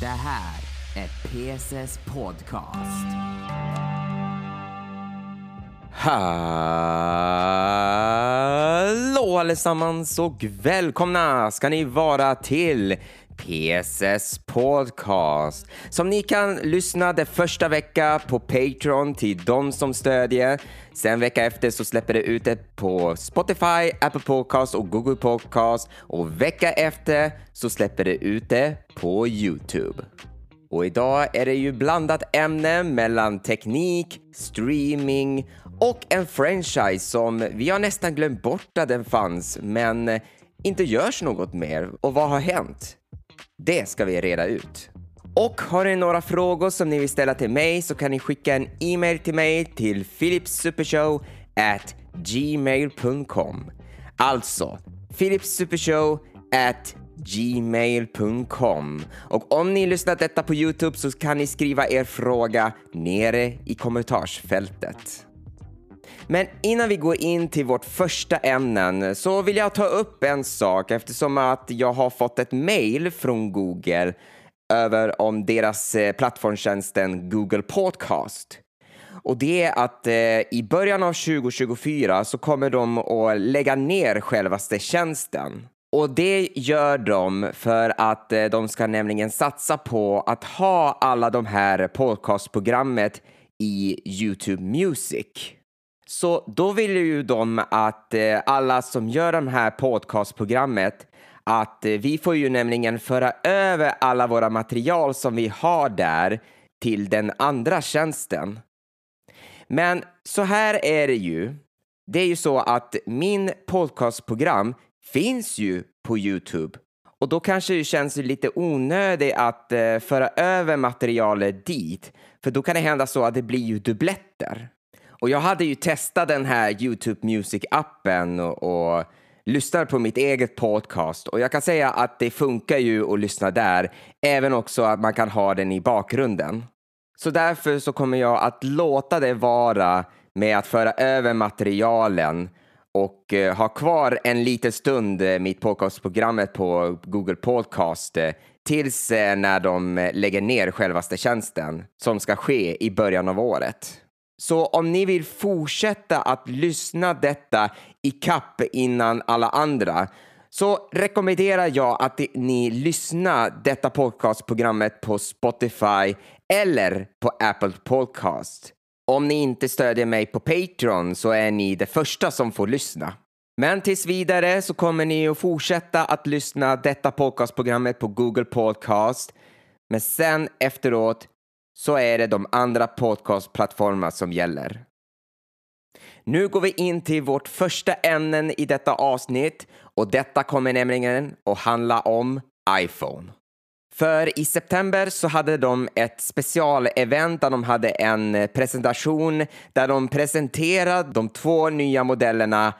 Det här är PSS Podcast. Hallå allesammans och välkomna ska ni vara till PSS Podcast som ni kan lyssna det första vecka på Patreon till de som stödjer. Sen vecka efter så släpper det ut det på Spotify, Apple Podcast och Google Podcast och vecka efter så släpper det ut det på Youtube. Och idag är det ju blandat ämne mellan teknik, streaming och en franchise som vi har nästan glömt bort att den fanns men inte görs något mer. Och vad har hänt? Det ska vi reda ut. Och har ni några frågor som ni vill ställa till mig så kan ni skicka en e-mail till mig till philipsupershow at gmail.com. Alltså, philipsupershow at gmail.com. Och om ni lyssnat detta på Youtube så kan ni skriva er fråga nere i kommentarsfältet. Men innan vi går in till vårt första ämnen så vill jag ta upp en sak eftersom att jag har fått ett mail från Google över om deras eh, plattformstjänsten Google Podcast. Och det är att eh, i början av 2024 så kommer de att lägga ner självaste tjänsten. Och det gör de för att eh, de ska nämligen satsa på att ha alla de här podcastprogrammet i Youtube Music. Så då vill ju de att eh, alla som gör det här podcastprogrammet att eh, vi får ju nämligen föra över alla våra material som vi har där till den andra tjänsten. Men så här är det ju. Det är ju så att min podcastprogram finns ju på Youtube och då kanske det känns lite onödigt att eh, föra över materialet dit för då kan det hända så att det blir ju dubbletter. Och jag hade ju testat den här Youtube Music-appen och, och lyssnar på mitt eget podcast och jag kan säga att det funkar ju att lyssna där, även också att man kan ha den i bakgrunden. Så därför så kommer jag att låta det vara med att föra över materialen och eh, ha kvar en liten stund eh, mitt podcastprogrammet på Google Podcast eh, tills när de lägger ner självaste tjänsten som ska ske i början av året. Så om ni vill fortsätta att lyssna detta i kapp innan alla andra så rekommenderar jag att ni lyssnar detta podcastprogrammet på Spotify eller på Apple Podcast. Om ni inte stödjer mig på Patreon så är ni det första som får lyssna. Men tills vidare så kommer ni att fortsätta att lyssna detta podcastprogrammet på Google Podcast. Men sen efteråt så är det de andra podcastplattformar som gäller. Nu går vi in till vårt första ämne i detta avsnitt och detta kommer nämligen att handla om iPhone. För i september så hade de ett specialevent där de hade en presentation där de presenterade de två nya modellerna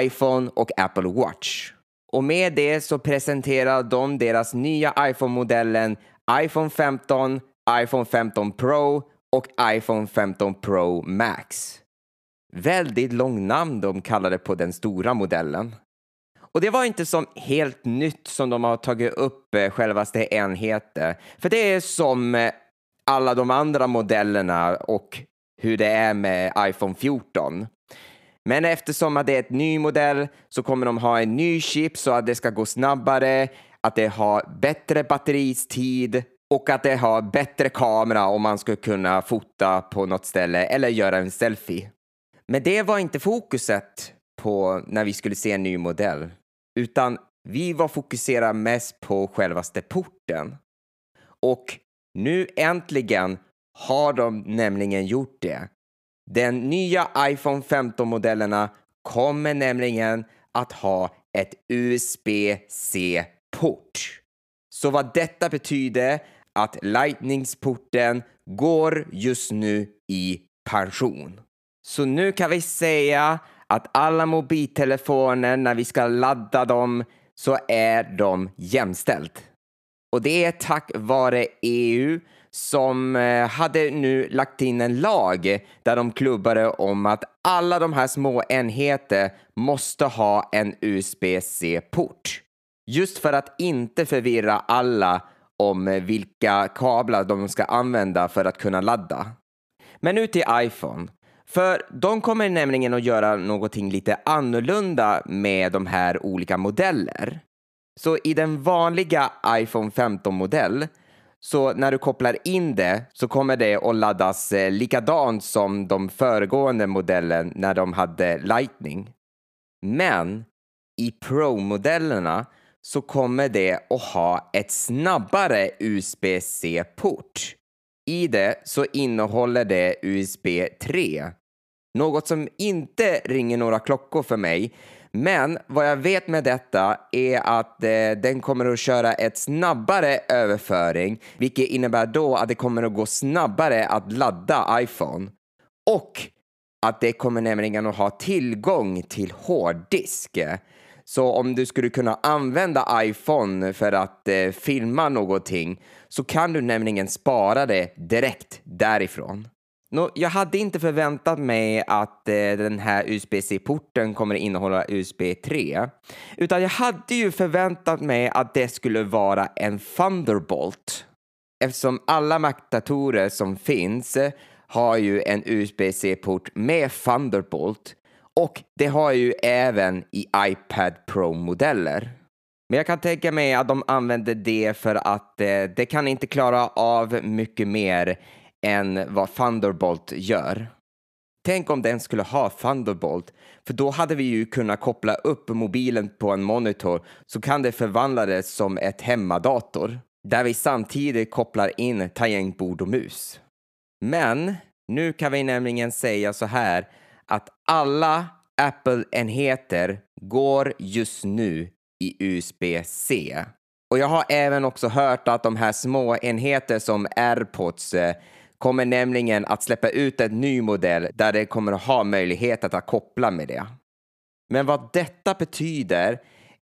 iPhone och Apple Watch. Och med det så presenterade de deras nya iPhone-modellen iPhone 15, iPhone 15 Pro och iPhone 15 Pro Max. Väldigt lång namn de kallade på den stora modellen. Och det var inte som helt nytt som de har tagit upp eh, självaste enheter. För det är som eh, alla de andra modellerna och hur det är med iPhone 14. Men eftersom det är ett ny modell så kommer de ha en ny chip så att det ska gå snabbare, att det har bättre batteritid och att det har bättre kamera om man ska kunna fota på något ställe eller göra en selfie. Men det var inte fokuset på när vi skulle se en ny modell, utan vi var fokuserade mest på självaste porten. Och nu äntligen har de nämligen gjort det. Den nya iPhone 15-modellerna kommer nämligen att ha ett USB-C-port. Så vad detta betyder att Lightningsporten går just nu i pension. Så nu kan vi säga att alla mobiltelefoner, när vi ska ladda dem, så är de jämställt. Och det är tack vare EU som eh, hade nu lagt in en lag där de klubbade om att alla de här små enheter måste ha en USB-C-port. Just för att inte förvirra alla om eh, vilka kablar de ska använda för att kunna ladda. Men nu till iPhone. För de kommer nämligen att göra någonting lite annorlunda med de här olika modeller. Så i den vanliga iPhone 15-modell så när du kopplar in det så kommer det att laddas eh, likadant som de föregående modellen när de hade Lightning. Men i Pro-modellerna så kommer det att ha ett snabbare USB-C-port. I det så innehåller det USB 3. Något som inte ringer några klockor för mig men vad jag vet med detta är att eh, den kommer att köra ett snabbare överföring, vilket innebär då att det kommer att gå snabbare att ladda iPhone. Och att det kommer nämligen att ha tillgång till hårddisk. Så om du skulle kunna använda iPhone för att eh, filma någonting så kan du nämligen spara det direkt därifrån. Nå, jag hade inte förväntat mig att eh, den här USB-C-porten kommer innehålla USB 3, utan jag hade ju förväntat mig att det skulle vara en Thunderbolt. Eftersom alla Mac-datorer som finns eh, har ju en USB-C-port med Thunderbolt och det har ju även i iPad Pro-modeller. Men jag kan tänka mig att de använder det för att eh, det kan inte klara av mycket mer än vad Thunderbolt gör. Tänk om den skulle ha Thunderbolt, för då hade vi ju kunnat koppla upp mobilen på en monitor så kan det förvandla det som ett hemmadator där vi samtidigt kopplar in tangentbord och mus. Men nu kan vi nämligen säga så här att alla Apple-enheter går just nu i USB-C. Och jag har även också hört att de här små enheter som AirPods eh, kommer nämligen att släppa ut en ny modell där det kommer att ha möjlighet att koppla med det. Men vad detta betyder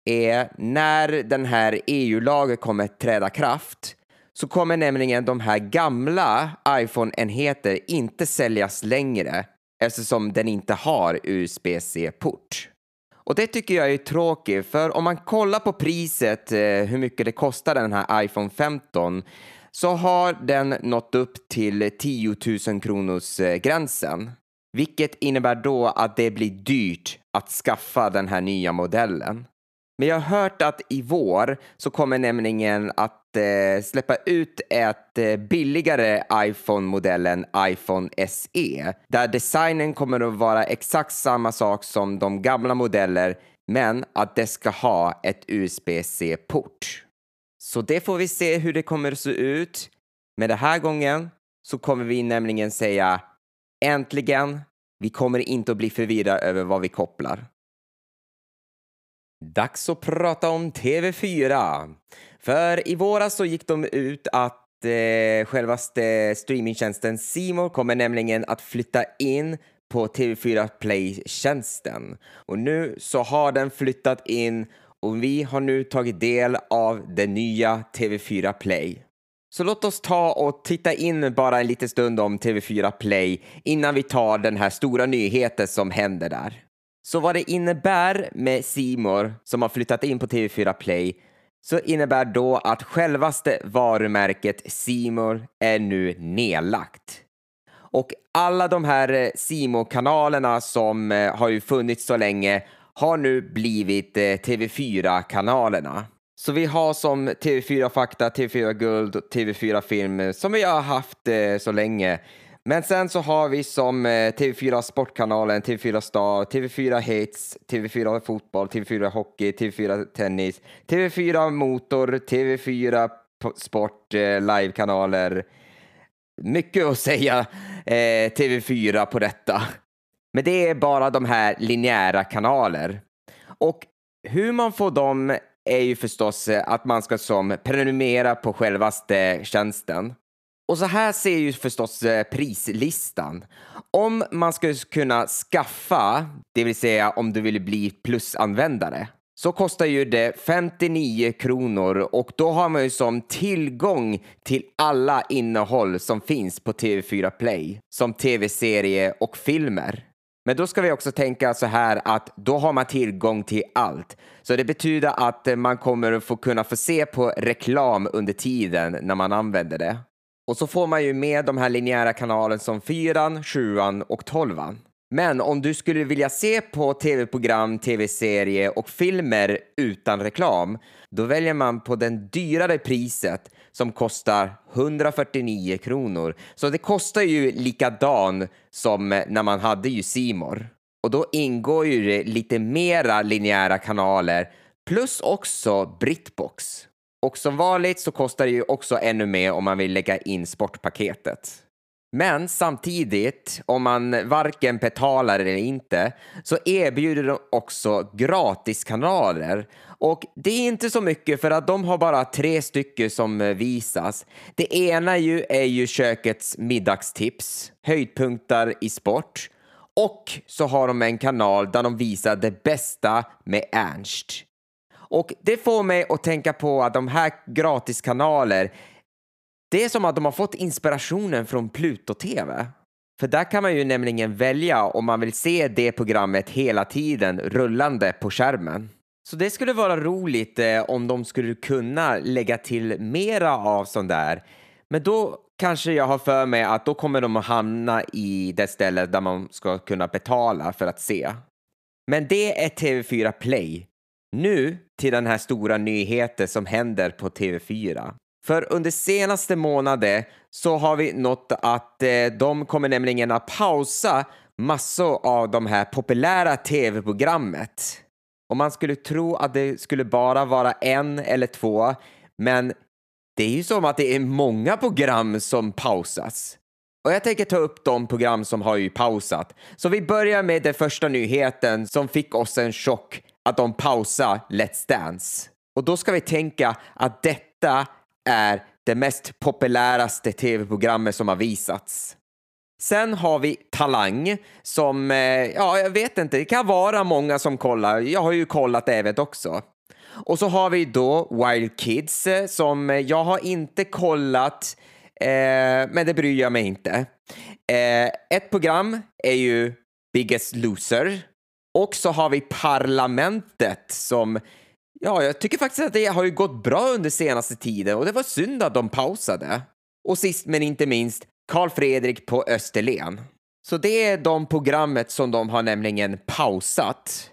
är när den här EU-lagen kommer att träda kraft så kommer nämligen de här gamla iPhone-enheter inte säljas längre eftersom den inte har USB-C-port. Och det tycker jag är tråkigt, för om man kollar på priset, eh, hur mycket det kostar den här iPhone 15, så har den nått upp till 10 000 kronors eh, gränsen. Vilket innebär då att det blir dyrt att skaffa den här nya modellen. Men jag har hört att i vår så kommer nämligen att Eh, släppa ut ett eh, billigare iPhone-modellen iPhone SE där designen kommer att vara exakt samma sak som de gamla modeller men att det ska ha ett USB-C-port. Så det får vi se hur det kommer att se ut. Men den här gången så kommer vi nämligen säga äntligen, vi kommer inte att bli förvirrade över vad vi kopplar. Dags att prata om TV4. För i våras så gick de ut att eh, självaste streamingtjänsten Simor kommer nämligen att flytta in på TV4 Play-tjänsten. Och nu så har den flyttat in och vi har nu tagit del av det nya TV4 Play. Så låt oss ta och titta in bara en liten stund om TV4 Play innan vi tar den här stora nyheten som händer där. Så vad det innebär med Simor som har flyttat in på TV4 Play så innebär då att självaste varumärket Simor är nu nedlagt. Och alla de här eh, simor kanalerna som eh, har ju funnits så länge har nu blivit eh, TV4-kanalerna. Så vi har som TV4 Fakta, TV4 Guld och TV4 Film som vi har haft så länge. Men sen så har vi som eh, TV4 Sportkanalen, TV4 Star, TV4 Hits, TV4 Fotboll, TV4 Hockey, TV4 Tennis, TV4 Motor, TV4 Sport, eh, livekanaler. Mycket att säga eh, TV4 på detta. Men det är bara de här linjära kanaler. Och hur man får dem är ju förstås att man ska som prenumerera på självaste tjänsten. Och så här ser ju förstås eh, prislistan. Om man ska kunna skaffa, det vill säga om du vill bli plusanvändare, så kostar ju det 59 kronor och då har man ju som tillgång till alla innehåll som finns på TV4 Play, som tv-serie och filmer. Men då ska vi också tänka så här att då har man tillgång till allt. Så det betyder att eh, man kommer att få kunna få se på reklam under tiden när man använder det. Och så får man ju med de här linjära kanalerna som 4, 7 och 12. Men om du skulle vilja se på tv-program, tv-serie och filmer utan reklam, då väljer man på den dyrare priset som kostar 149 kronor. Så det kostar ju likadan som när man hade ju Simor. Och då ingår ju det lite mera linjära kanaler plus också Britbox. Och som vanligt så kostar det ju också ännu mer om man vill lägga in sportpaketet. Men samtidigt, om man varken betalar eller inte, så erbjuder de också gratiskanaler. Och det är inte så mycket för att de har bara tre stycken som visas. Det ena ju är ju kökets middagstips, höjdpunkter i sport och så har de en kanal där de visar det bästa med Ernst. Och det får mig att tänka på att de här gratiskanaler det är som att de har fått inspirationen från Pluto-TV. För där kan man ju nämligen välja om man vill se det programmet hela tiden rullande på skärmen. Så det skulle vara roligt eh, om de skulle kunna lägga till mera av sånt där. Men då kanske jag har för mig att då kommer de att hamna i det stället där man ska kunna betala för att se. Men det är TV4 Play. Nu till den här stora nyheten som händer på TV4. För under senaste månaden så har vi nått att eh, de kommer nämligen att pausa massor av de här populära tv-programmet. Och man skulle tro att det skulle bara vara en eller två, men det är ju som att det är många program som pausas. Och jag tänker ta upp de program som har ju pausat. Så vi börjar med den första nyheten som fick oss en chock, att de pausar Let's Dance. Och då ska vi tänka att detta är det mest populäraste tv-programmet som har visats. Sen har vi Talang som, eh, ja, jag vet inte, det kan vara många som kollar. Jag har ju kollat även också. Och så har vi då Wild Kids eh, som jag har inte kollat, eh, men det bryr jag mig inte. Eh, ett program är ju Biggest Loser och så har vi Parlamentet som Ja, jag tycker faktiskt att det har ju gått bra under senaste tiden och det var synd att de pausade. Och sist men inte minst, Karl Fredrik på Österlen. Så det är de programmet som de har nämligen pausat.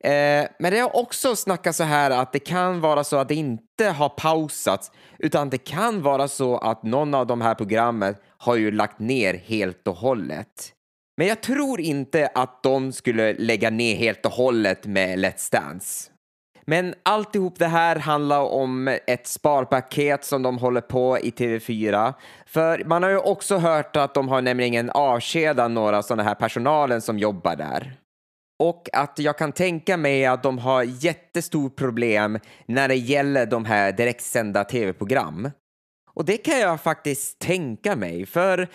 Eh, men det har också snackats så här att det kan vara så att det inte har pausats utan det kan vara så att någon av de här programmen har ju lagt ner helt och hållet. Men jag tror inte att de skulle lägga ner helt och hållet med Let's Dance. Men alltihop det här handlar om ett sparpaket som de håller på i TV4. För man har ju också hört att de har nämligen avskedat några sådana här personalen som jobbar där. Och att jag kan tänka mig att de har jättestort problem när det gäller de här direktsända tv-program. Och det kan jag faktiskt tänka mig, för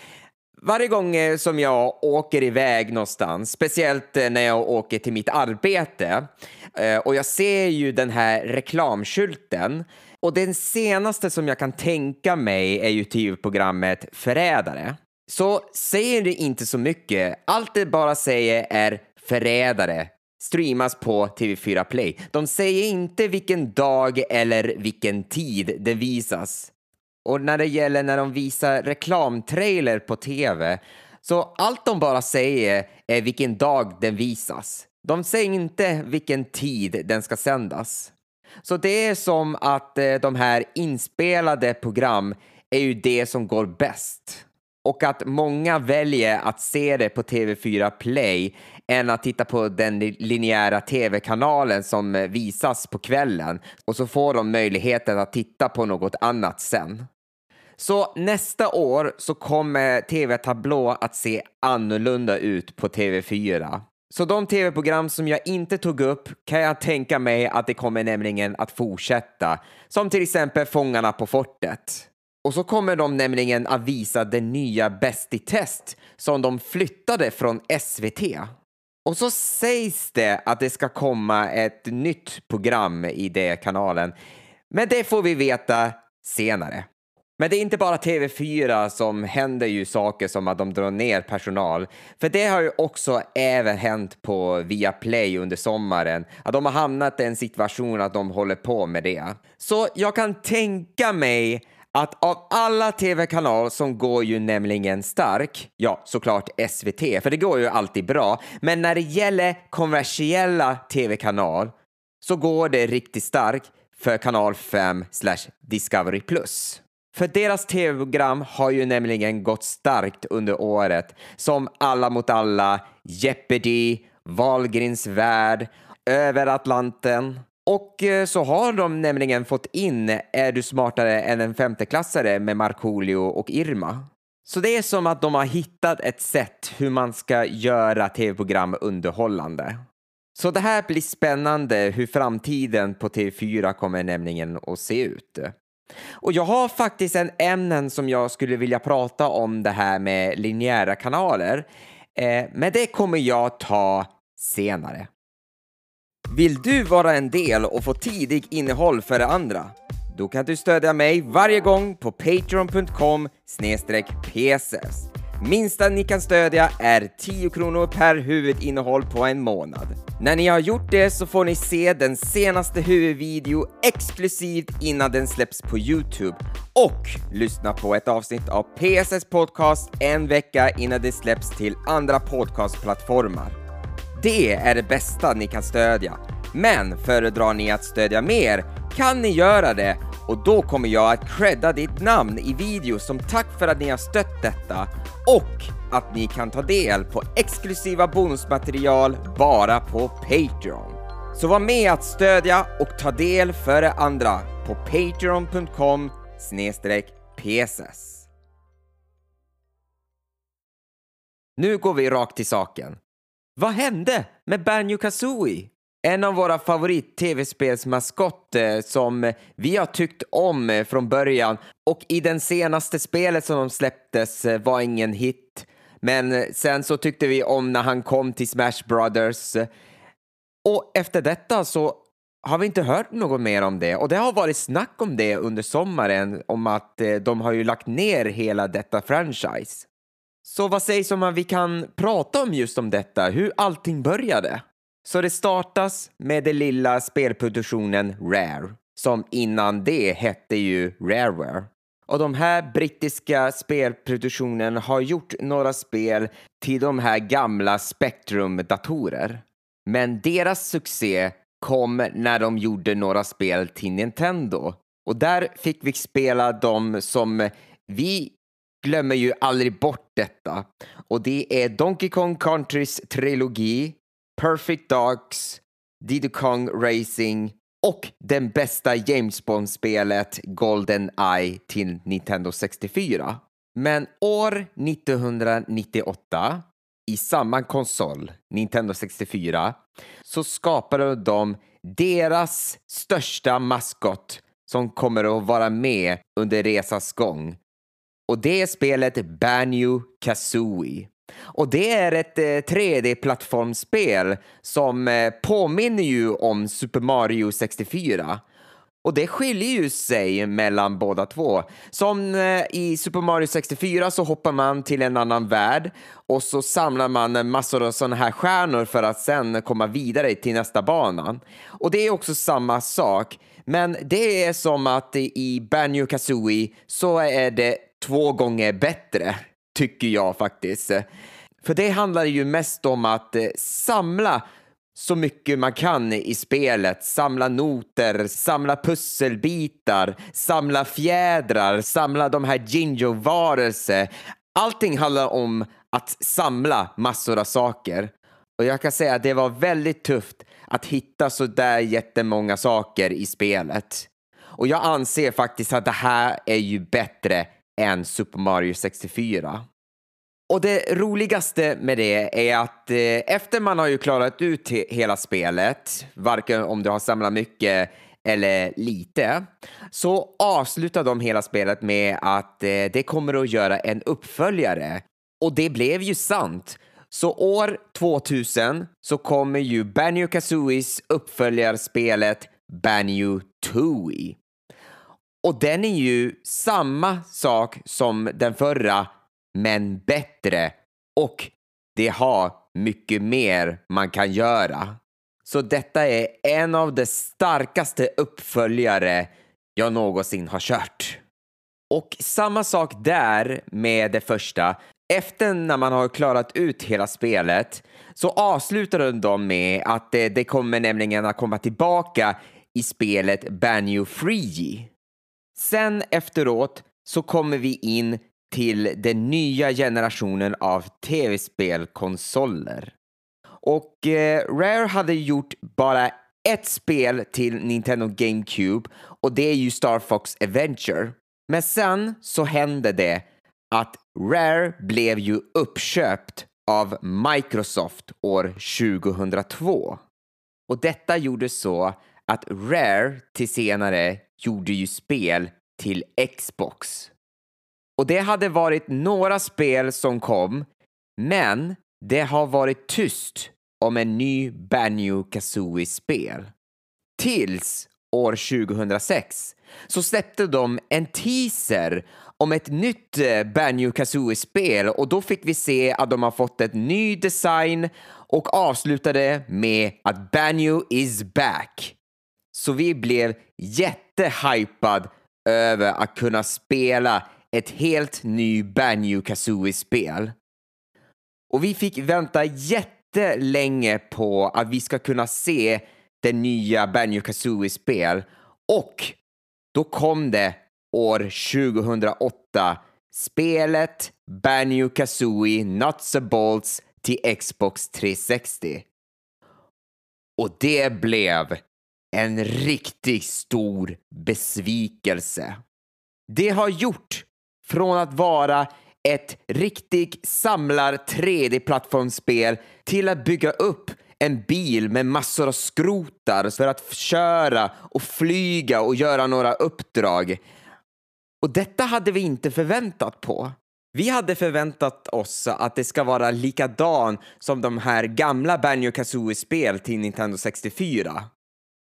varje gång eh, som jag åker iväg någonstans, speciellt eh, när jag åker till mitt arbete eh, och jag ser ju den här reklamskylten och den senaste som jag kan tänka mig är ju tv-programmet Förrädare. Så säger det inte så mycket. Allt det bara säger är Förrädare streamas på TV4 Play. De säger inte vilken dag eller vilken tid det visas. Och när det gäller när de visar reklamtrailer på tv, så allt de bara säger är vilken dag den visas. De säger inte vilken tid den ska sändas. Så det är som att eh, de här inspelade program är ju det som går bäst. Och att många väljer att se det på TV4 Play än att titta på den linjära tv-kanalen som eh, visas på kvällen och så får de möjligheten att titta på något annat sen. Så nästa år så kommer TV Tablå att se annorlunda ut på TV4. Så de tv-program som jag inte tog upp kan jag tänka mig att det kommer nämligen att fortsätta, som till exempel Fångarna på fortet. Och så kommer de nämligen att visa den nya Bäst i test som de flyttade från SVT. Och så sägs det att det ska komma ett nytt program i den kanalen, men det får vi veta senare. Men det är inte bara TV4 som händer ju saker som att de drar ner personal. För det har ju också även hänt på Viaplay under sommaren. Att de har hamnat i en situation att de håller på med det. Så jag kan tänka mig att av alla tv-kanaler som går ju nämligen stark, ja såklart SVT, för det går ju alltid bra, men när det gäller kommersiella tv-kanal så går det riktigt starkt för kanal 5 slash Discovery För deras tv-program har ju nämligen gått starkt under året, som Alla mot alla, Jeopardy, Wahlgrens värld, Över Atlanten. Och eh, så har de nämligen fått in Är du smartare än en femteklassare med Markoolio och Irma. Så det är som att de har hittat ett sätt hur man ska göra tv-program underhållande. Så det här blir spännande hur framtiden på TV4 kommer nämligen att se ut. Och jag har faktiskt en ämnen som jag skulle vilja prata om det här med linjära kanaler. Eh, men det kommer jag ta senare. Vill du vara en del och få tidig innehåll för det andra? Då kan du stödja mig varje gång på patreon.com pss. Minsta ni kan stödja är 10 kronor per huvudinnehåll på en månad. När ni har gjort det så får ni se den senaste huvudvideo exklusivt innan den släpps på Youtube och lyssna på ett avsnitt av PSS Podcast en vecka innan det släpps till andra podcastplattformar. Det är det bästa ni kan stödja. Men föredrar ni att stödja mer kan ni göra det och då kommer jag att credda ditt namn i video som tack för att ni har stött detta och att ni kan ta del på exklusiva bonusmaterial bara på Patreon. Så var med att stödja och ta del före andra på patreon.com pss. Nu går vi rakt till saken. Vad hände med Banjo Kazooie? En av våra favorit-tv-spelsmaskotter som vi har tyckt om från början och i den senaste spelet som de släpptes var ingen hit. Men sen så tyckte vi om när han kom till Smash Brothers. Och efter detta så har vi inte hört något mer om det och det har varit snack om det under sommaren om att eh, de har ju lagt ner hela detta franchise. Så vad sägs om att vi kan prata om just om detta, hur allting började? Så det startas med den lilla spelproduktionen Rare, som innan det hette ju Rareware. Och de här brittiska spelproduktionen har gjort några spel till de här gamla Spectrum-datorer. Men deras succé kom när de gjorde några spel till Nintendo. Och där fick vi spela dem som vi glömmer ju aldrig bort detta. Och det är Donkey Kong Countrys trilogi, Perfect Dogs, Diddy Kong Racing och den bästa James Bond-spelet Golden Eye till Nintendo 64. Men år 1998 i samma konsol, Nintendo 64, så skapade de deras största maskot som kommer att vara med under resans gång. Och det är spelet Banjo Kazooie. Och det är ett eh, 3D-plattformsspel som eh, påminner ju om Super Mario 64. Och det skiljer ju sig mellan båda två. Som eh, i Super Mario 64 så hoppar man till en annan värld och så samlar man massor av sådana här stjärnor för att sen komma vidare till nästa bana. Och det är också samma sak. Men det är som att i Banjo Kazooie så är det två gånger bättre, tycker jag faktiskt. För det handlar ju mest om att eh, samla så mycket man kan i spelet. Samla noter, samla pusselbitar, samla fjädrar, samla de här Jinjo-varelser. Allting handlar om att samla massor av saker. Och jag kan säga att det var väldigt tufft att hitta så där jättemånga saker i spelet. Och jag anser faktiskt att det här är ju bättre än Super Mario 64. Och det roligaste med det är att eh, efter man har ju klarat ut hela spelet, varken om du har samlat mycket eller lite, så avslutar de hela spelet med att eh, det kommer att göra en uppföljare. Och det blev ju sant. Så år 2000 så kommer ju Banjo Kazooies uppföljarspelet Banjo Tooie. Och den är ju samma sak som den förra, men bättre. Och det har mycket mer man kan göra. Så detta är en av de starkaste uppföljare jag någonsin har kört. Och samma sak där med det första. Efter när man har klarat ut hela spelet så avslutar de med att eh, det, kommer nämligen att komma tillbaka i spelet Banjo Free. Sen efteråt så kommer vi in till den nya generationen av tv-spelkonsoler. Och eh, Rare hade gjort bara ett spel till Nintendo GameCube och det är ju Star Fox Adventure. Men sen så hände det att Rare blev ju uppköpt av Microsoft år 2002. Och detta gjorde så att Rare till senare gjorde ju spel till Xbox. Och det hade varit några spel som kom, men det har varit tyst om en ny Banjo Kazooie-spel. Tills år 2006 så släppte de en teaser om ett nytt eh, Banjo Kazooie-spel och då fick vi se att de har fått ett ny design och avslutade med att Banjo is back. Så vi blev jättehypad över att kunna spela ett helt ny Banjo Kazooie-spel. Och vi fick vänta jättelänge på att vi ska kunna se det nya Banjo Kazooie-spel och då kom det år 2008 spelet Banjo Kazooie Nuts and Bolts till Xbox 360. Och det blev en riktigt stor besvikelse. Det har gjort från att vara ett riktigt samlar 3D-plattformsspel till att bygga upp en bil med massor av skrotar för att köra och flyga och göra några uppdrag. Och detta hade vi inte förväntat på. Vi hade förväntat oss att det ska vara likadan som de här gamla Banjo Kazooie-spel till Nintendo 64.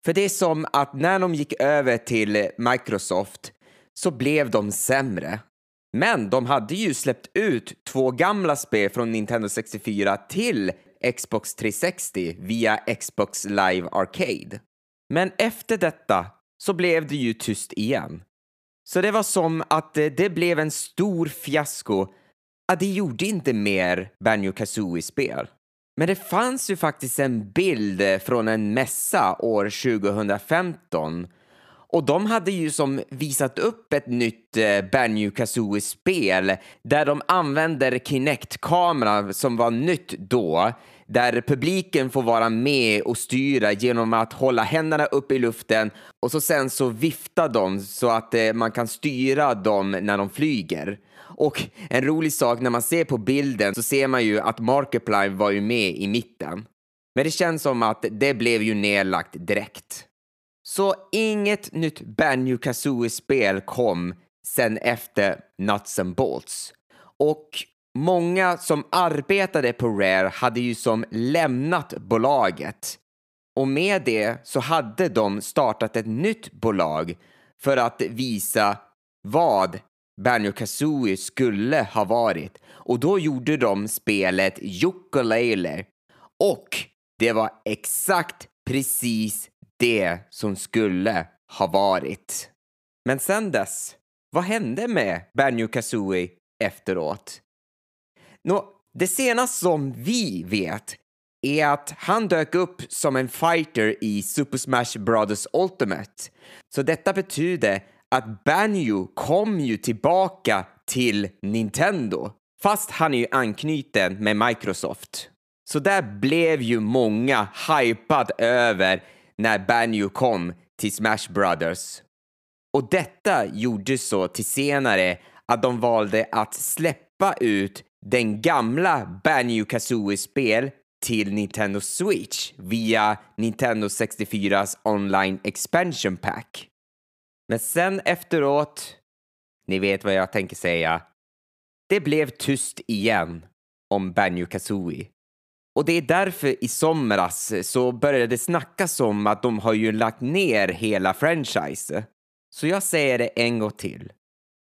För det är som att när de gick över till Microsoft så blev de sämre. Men de hade ju släppt ut två gamla spel från Nintendo 64 till Xbox 360 via Xbox Live Arcade. Men efter detta så blev det ju tyst igen. Så det var som att det blev en stor fiasko att det gjorde inte mer Banjo Kazooie-spel. Men det fanns ju faktiskt en bild eh, från en mässa år 2015 och de hade ju som visat upp ett nytt eh, Banjo Kazooie-spel där de använder Kinect-kamera som var nytt då, där publiken får vara med och styra genom att hålla händerna upp i luften och så sen så viftar de så att eh, man kan styra dem när de flyger. Och en rolig sak, när man ser på bilden så ser man ju att Markiplier var ju med i mitten. Men det känns som att det blev ju nedlagt direkt. Så inget nytt Banjo Kazooie-spel kom sen efter Nuts and Bolts. Och många som arbetade på Rare hade ju som lämnat bolaget. Och med det så hade de startat ett nytt bolag för att visa vad Banjo Kazooie skulle ha varit. Och då gjorde de spelet Yooka-Laylee. Och det var exakt precis det som skulle ha varit. Men sen dess, vad hände med Banjo Kazooie efteråt? Nå, det senaste som vi vet är att han dök upp som en fighter i Super Smash Brothers Ultimate. Så detta betyder att Banjo kom ju tillbaka till Nintendo, fast han är ju anknuten med Microsoft. Så där blev ju många hypad över när Banjo kom till Smash Brothers. Och detta gjorde så till senare att de valde att släppa ut den gamla Banjo Kazooie-spel till Nintendo Switch via Nintendo 64s online expansion pack. Men sen efteråt, ni vet vad jag tänker säga, det blev tyst igen om Banjo Kazooie. Och det är därför i somras så började det snackas om att de har ju lagt ner hela franchise. Så jag säger det en gång till.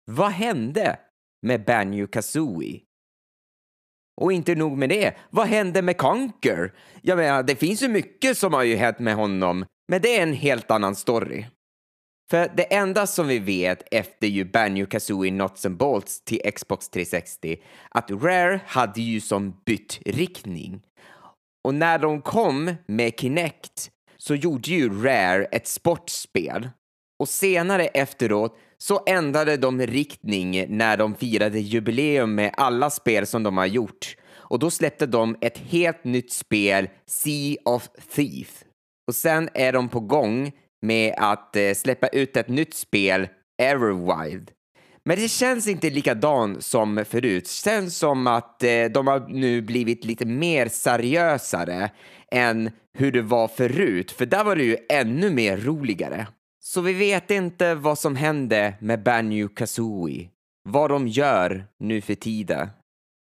Vad hände med Banjo Kazooie? Och inte nog med det, vad hände med Conker? Jag menar, det finns ju mycket som har ju hänt med honom, men det är en helt annan story. För det enda som vi vet efter ju Banjo Kazooie Nuts and Bolts till Xbox 360 att Rare hade ju som bytt riktning. Och när de kom med Kinect så gjorde ju Rare ett sportspel och senare efteråt så ändrade de riktning när de firade jubileum med alla spel som de har gjort. Och då släppte de ett helt nytt spel, Sea of Thief. Och sen är de på gång med att eh, släppa ut ett nytt spel, Everwild. Men det känns inte likadant som förut. Det känns som att eh, de har nu blivit lite mer seriösare än hur det var förut, för där var det ju ännu mer roligare. Så vi vet inte vad som hände med Banjo Kazooie, vad de gör nu för tiden.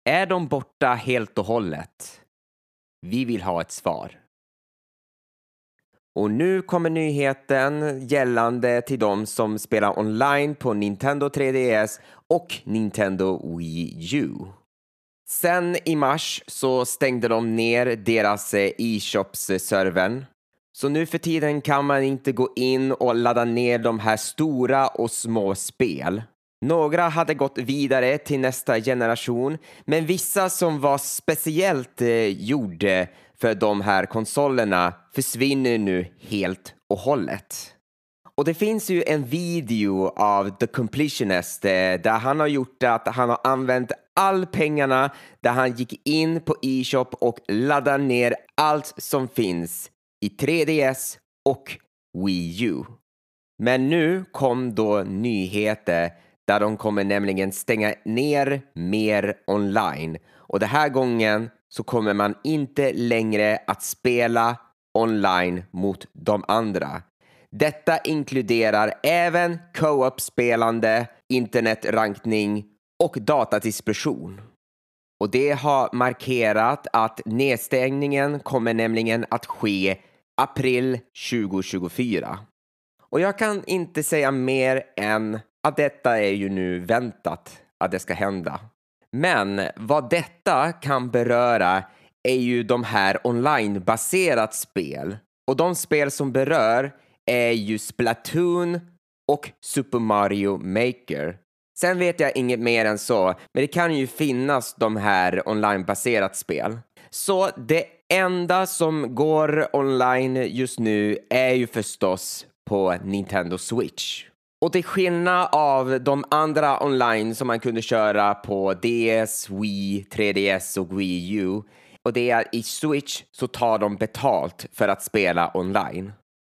Är de borta helt och hållet? Vi vill ha ett svar. Och nu kommer nyheten gällande till de som spelar online på Nintendo 3DS och Nintendo Wii U. Sen i mars så stängde de ner deras eh, e-shops-servern. Så nu för tiden kan man inte gå in och ladda ner de här stora och små spel. Några hade gått vidare till nästa generation, men vissa som var speciellt eh, gjorde för de här konsolerna försvinner nu helt och hållet. Och det finns ju en video av The Completionist eh, där han har gjort att han har använt all pengarna där han gick in på e-shop och laddade ner allt som finns i 3DS och Wii U. Men nu kom då nyheter där de kommer nämligen stänga ner mer online och den här gången så kommer man inte längre att spela online mot de andra. Detta inkluderar även co-op-spelande, internetrankning och datadispersion. Och det har markerat att nedstängningen kommer nämligen att ske april 2024. Och jag kan inte säga mer än att detta är ju nu väntat att det ska hända. Men vad detta kan beröra är ju de här onlinebaserat spel. Och de spel som berör är ju Splatoon och Super Mario Maker. Sen vet jag inget mer än så, men det kan ju finnas de här onlinebaserat spel. Så det enda som går online just nu är ju förstås på Nintendo Switch. Och till skillnad av de andra online som man kunde köra på DS, Wii, 3DS och Wii U och det är i Switch så tar de betalt för att spela online.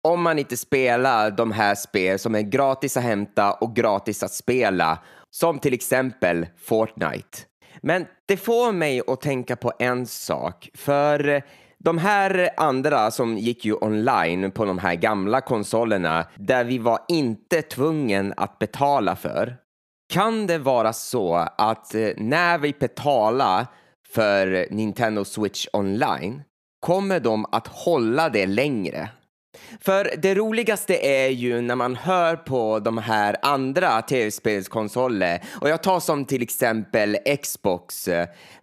Om man inte spelar de här spel som är gratis att hämta och gratis att spela, som till exempel Fortnite. Men det får mig att tänka på en sak, för eh, de här andra som gick ju online på de här gamla konsolerna där vi var inte tvungen att betala för. Kan det vara så att eh, när vi betalar för Nintendo Switch online kommer de att hålla det längre? För det roligaste är ju när man hör på de här andra tv-spelskonsoler och jag tar som till exempel Xbox.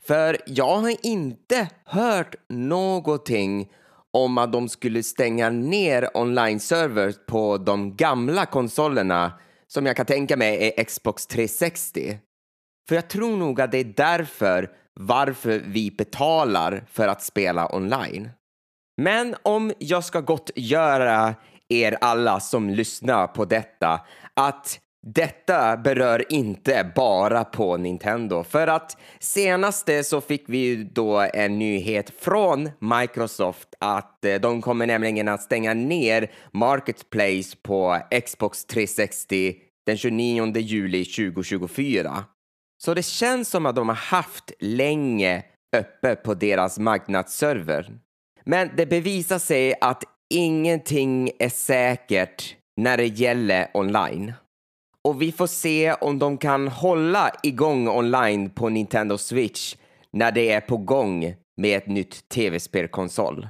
För jag har inte hört någonting om att de skulle stänga ner online-servers på de gamla konsolerna som jag kan tänka mig är Xbox 360. För jag tror nog att det är därför varför vi betalar för att spela online. Men om jag ska gottgöra er alla som lyssnar på detta att detta berör inte bara på Nintendo för att senaste så fick vi då en nyhet från Microsoft att eh, de kommer nämligen att stänga ner Marketplace på Xbox 360 den 29 juli 2024. Så det känns som att de har haft länge öppet på deras marknadsserver. Men det bevisar sig att ingenting är säkert när det gäller online. Och vi får se om de kan hålla igång online på Nintendo Switch när det är på gång med ett nytt tv-spelkonsol.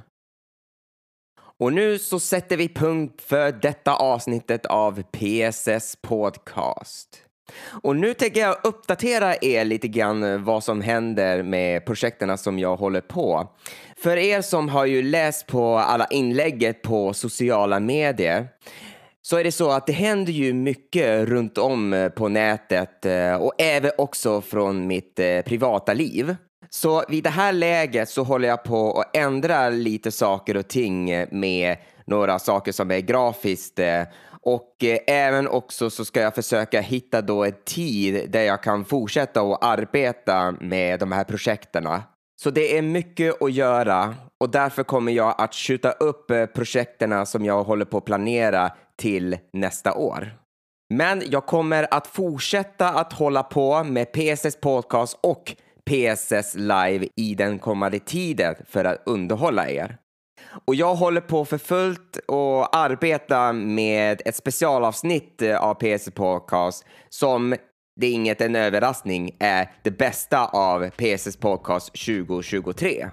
Och nu så sätter vi punkt för detta avsnittet av PSS Podcast. Och nu tänker jag uppdatera er lite grann vad som händer med projekten som jag håller på. För er som har ju läst på alla inlägget på sociala medier så är det så att det händer ju mycket runt om eh, på nätet eh, och även också från mitt eh, privata liv. Så vid det här läget så håller jag på att ändra lite saker och ting med några saker som är grafiskt och även också så ska jag försöka hitta då en tid där jag kan fortsätta att arbeta med de här projekterna. Så det är mycket att göra och därför kommer jag att skjuta upp eh, projekten som jag håller på att planera till nästa år. Men jag kommer att fortsätta att hålla på med PSS Podcast och PSS Live i den kommande tiden för att underhålla er. Och jag håller på för fullt och arbetar med ett specialavsnitt eh, av PSS Podcast som det är inget en överraskning är det bästa av PSS Podcast 2023.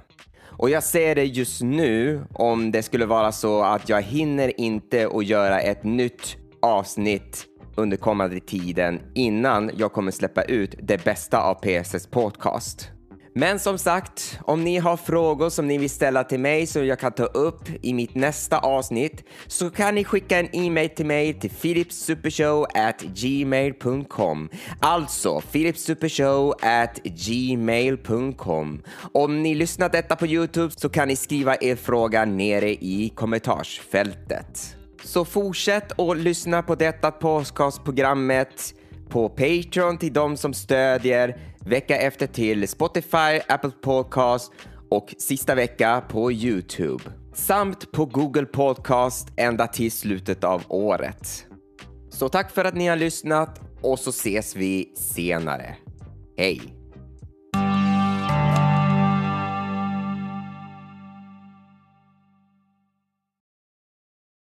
Och jag ser det just nu om det skulle vara så att jag hinner inte att göra ett nytt avsnitt under kommande tiden innan jag kommer släppa ut det bästa av PSS Podcast. Men som sagt, om ni har frågor som ni vill ställa till mig som jag kan ta upp i mitt nästa avsnitt så kan ni skicka en e-mail till mig till philipsupershow@gmail.com. Alltså philipsupershow@gmail.com. Om ni lyssnar detta på Youtube så kan ni skriva er fråga nere i kommentarsfältet. Så fortsätt att lyssna på detta podcastprogrammet på Patreon till de som stödjer, vecka efter till Spotify, Apple Podcast och sista vecka på Youtube. Samt på Google Podcast ända till slutet av året. Så tack för att ni har lyssnat och så ses vi senare. Hej!